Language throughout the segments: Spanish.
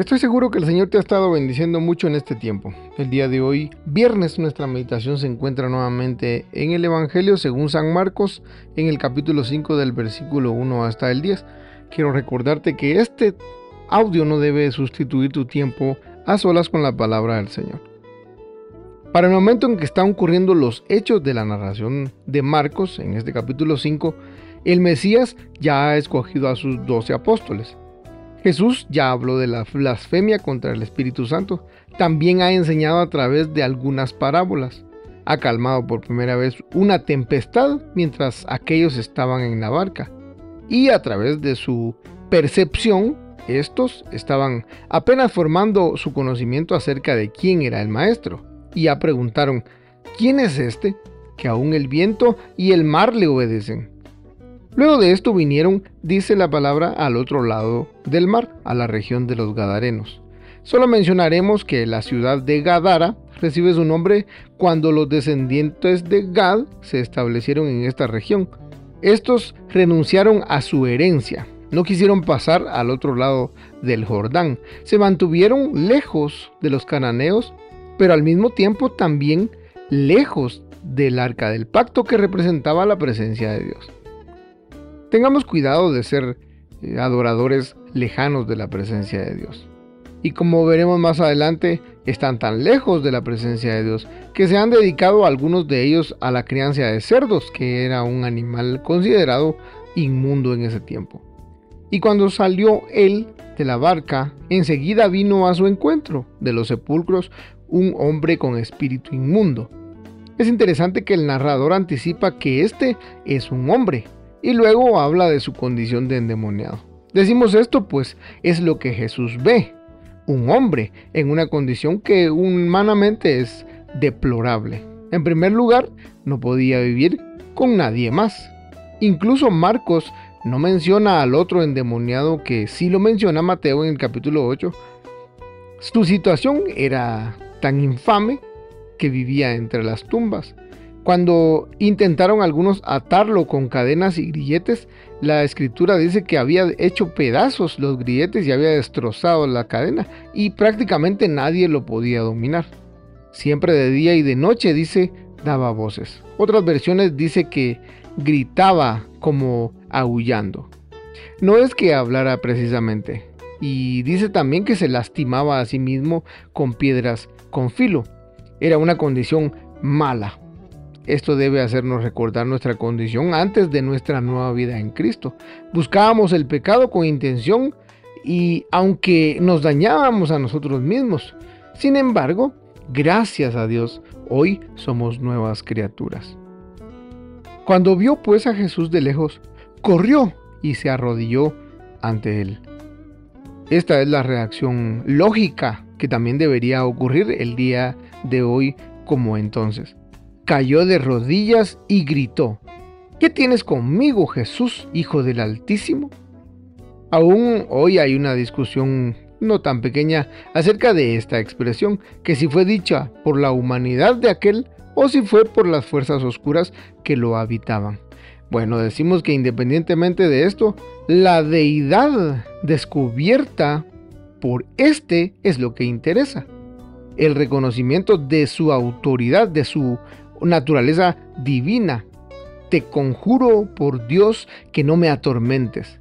Estoy seguro que el Señor te ha estado bendiciendo mucho en este tiempo. El día de hoy, viernes, nuestra meditación se encuentra nuevamente en el Evangelio según San Marcos, en el capítulo 5 del versículo 1 hasta el 10. Quiero recordarte que este audio no debe sustituir tu tiempo a solas con la palabra del Señor. Para el momento en que están ocurriendo los hechos de la narración de Marcos, en este capítulo 5, el Mesías ya ha escogido a sus doce apóstoles. Jesús ya habló de la blasfemia contra el Espíritu Santo. También ha enseñado a través de algunas parábolas. Ha calmado por primera vez una tempestad mientras aquellos estaban en la barca. Y a través de su percepción, estos estaban apenas formando su conocimiento acerca de quién era el maestro. Y ya preguntaron, ¿quién es este? Que aún el viento y el mar le obedecen. Luego de esto vinieron, dice la palabra, al otro lado del mar, a la región de los Gadarenos. Solo mencionaremos que la ciudad de Gadara recibe su nombre cuando los descendientes de Gad se establecieron en esta región. Estos renunciaron a su herencia, no quisieron pasar al otro lado del Jordán, se mantuvieron lejos de los cananeos, pero al mismo tiempo también lejos del arca del pacto que representaba la presencia de Dios. Tengamos cuidado de ser eh, adoradores lejanos de la presencia de Dios. Y como veremos más adelante, están tan lejos de la presencia de Dios que se han dedicado algunos de ellos a la crianza de cerdos, que era un animal considerado inmundo en ese tiempo. Y cuando salió él de la barca, enseguida vino a su encuentro de los sepulcros un hombre con espíritu inmundo. Es interesante que el narrador anticipa que este es un hombre, y luego habla de su condición de endemoniado. Decimos esto pues es lo que Jesús ve, un hombre en una condición que humanamente es deplorable. En primer lugar, no podía vivir con nadie más. Incluso Marcos no menciona al otro endemoniado que sí lo menciona Mateo en el capítulo 8. Su situación era tan infame que vivía entre las tumbas. Cuando intentaron algunos atarlo con cadenas y grilletes, la escritura dice que había hecho pedazos los grilletes y había destrozado la cadena y prácticamente nadie lo podía dominar. Siempre de día y de noche, dice, daba voces. Otras versiones dice que gritaba como aullando. No es que hablara precisamente. Y dice también que se lastimaba a sí mismo con piedras con filo. Era una condición mala, esto debe hacernos recordar nuestra condición antes de nuestra nueva vida en Cristo. Buscábamos el pecado con intención y aunque nos dañábamos a nosotros mismos, sin embargo, gracias a Dios, hoy somos nuevas criaturas. Cuando vio pues a Jesús de lejos, corrió y se arrodilló ante él. Esta es la reacción lógica que también debería ocurrir el día de hoy como entonces cayó de rodillas y gritó, ¿Qué tienes conmigo, Jesús, Hijo del Altísimo? Aún hoy hay una discusión no tan pequeña acerca de esta expresión, que si fue dicha por la humanidad de aquel o si fue por las fuerzas oscuras que lo habitaban. Bueno, decimos que independientemente de esto, la deidad descubierta por este es lo que interesa. El reconocimiento de su autoridad, de su naturaleza divina. Te conjuro por Dios que no me atormentes.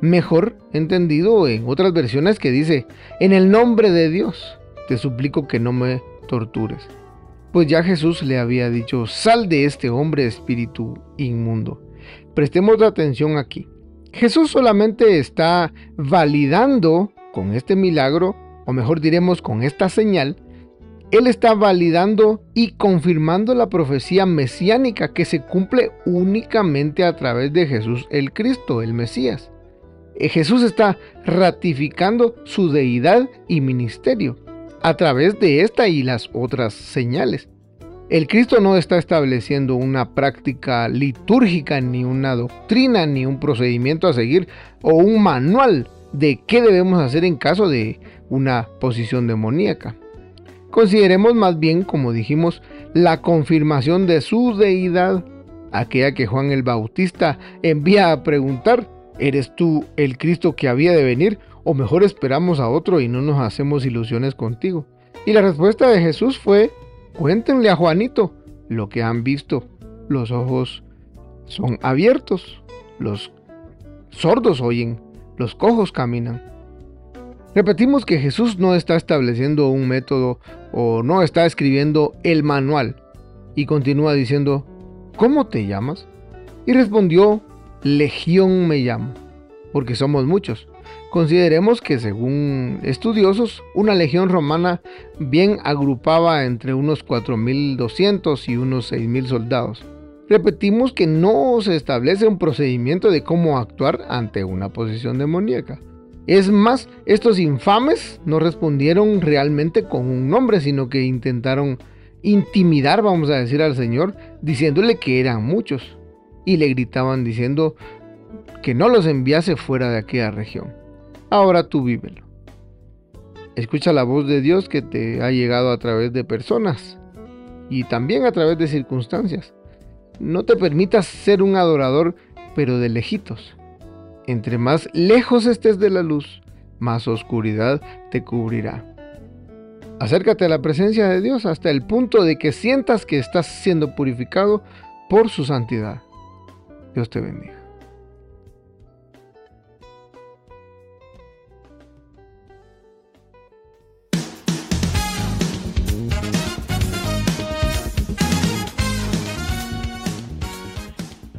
Mejor entendido en otras versiones que dice, en el nombre de Dios, te suplico que no me tortures. Pues ya Jesús le había dicho, sal de este hombre espíritu inmundo. Prestemos atención aquí. Jesús solamente está validando con este milagro, o mejor diremos con esta señal, Él está validando y confirmando la profecía mesiánica que se cumple únicamente a través de Jesús el Cristo, el Mesías. Eh, Jesús está ratificando su deidad y ministerio a través de esta y las otras señales. El Cristo no está estableciendo una práctica litúrgica, ni una doctrina, ni un procedimiento a seguir o un manual de qué debemos hacer en caso de una posición demoníaca. Consideremos más bien, como dijimos, la confirmación de su deidad, aquella que Juan el Bautista envía a preguntar, ¿eres tú el Cristo que había de venir? O mejor esperamos a otro y no nos hacemos ilusiones contigo. Y la respuesta de Jesús fue, Cuéntenle a Juanito lo que han visto. Los ojos son abiertos, los sordos oyen, los cojos caminan. Repetimos que Jesús no está estableciendo un método o no está escribiendo el manual y continúa diciendo, ¿cómo te llamas? Y respondió, Legión me llamo, porque somos muchos. Consideremos que según estudiosos, una legión romana bien agrupaba entre unos 4.200 y unos 6.000 soldados. Repetimos que no se establece un procedimiento de cómo actuar ante una posición demoníaca. Es más, estos infames no respondieron realmente con un nombre, sino que intentaron intimidar, vamos a decir, al Señor, diciéndole que eran muchos. Y le gritaban diciendo que no los enviase fuera de aquella región ahora tú vívelo. Escucha la voz de Dios que te ha llegado a través de personas y también a través de circunstancias. No te permitas ser un adorador, pero de lejitos. Entre más lejos estés de la luz, más oscuridad te cubrirá. Acércate a la presencia de Dios hasta el punto de que sientas que estás siendo purificado por su santidad. Dios te bendiga.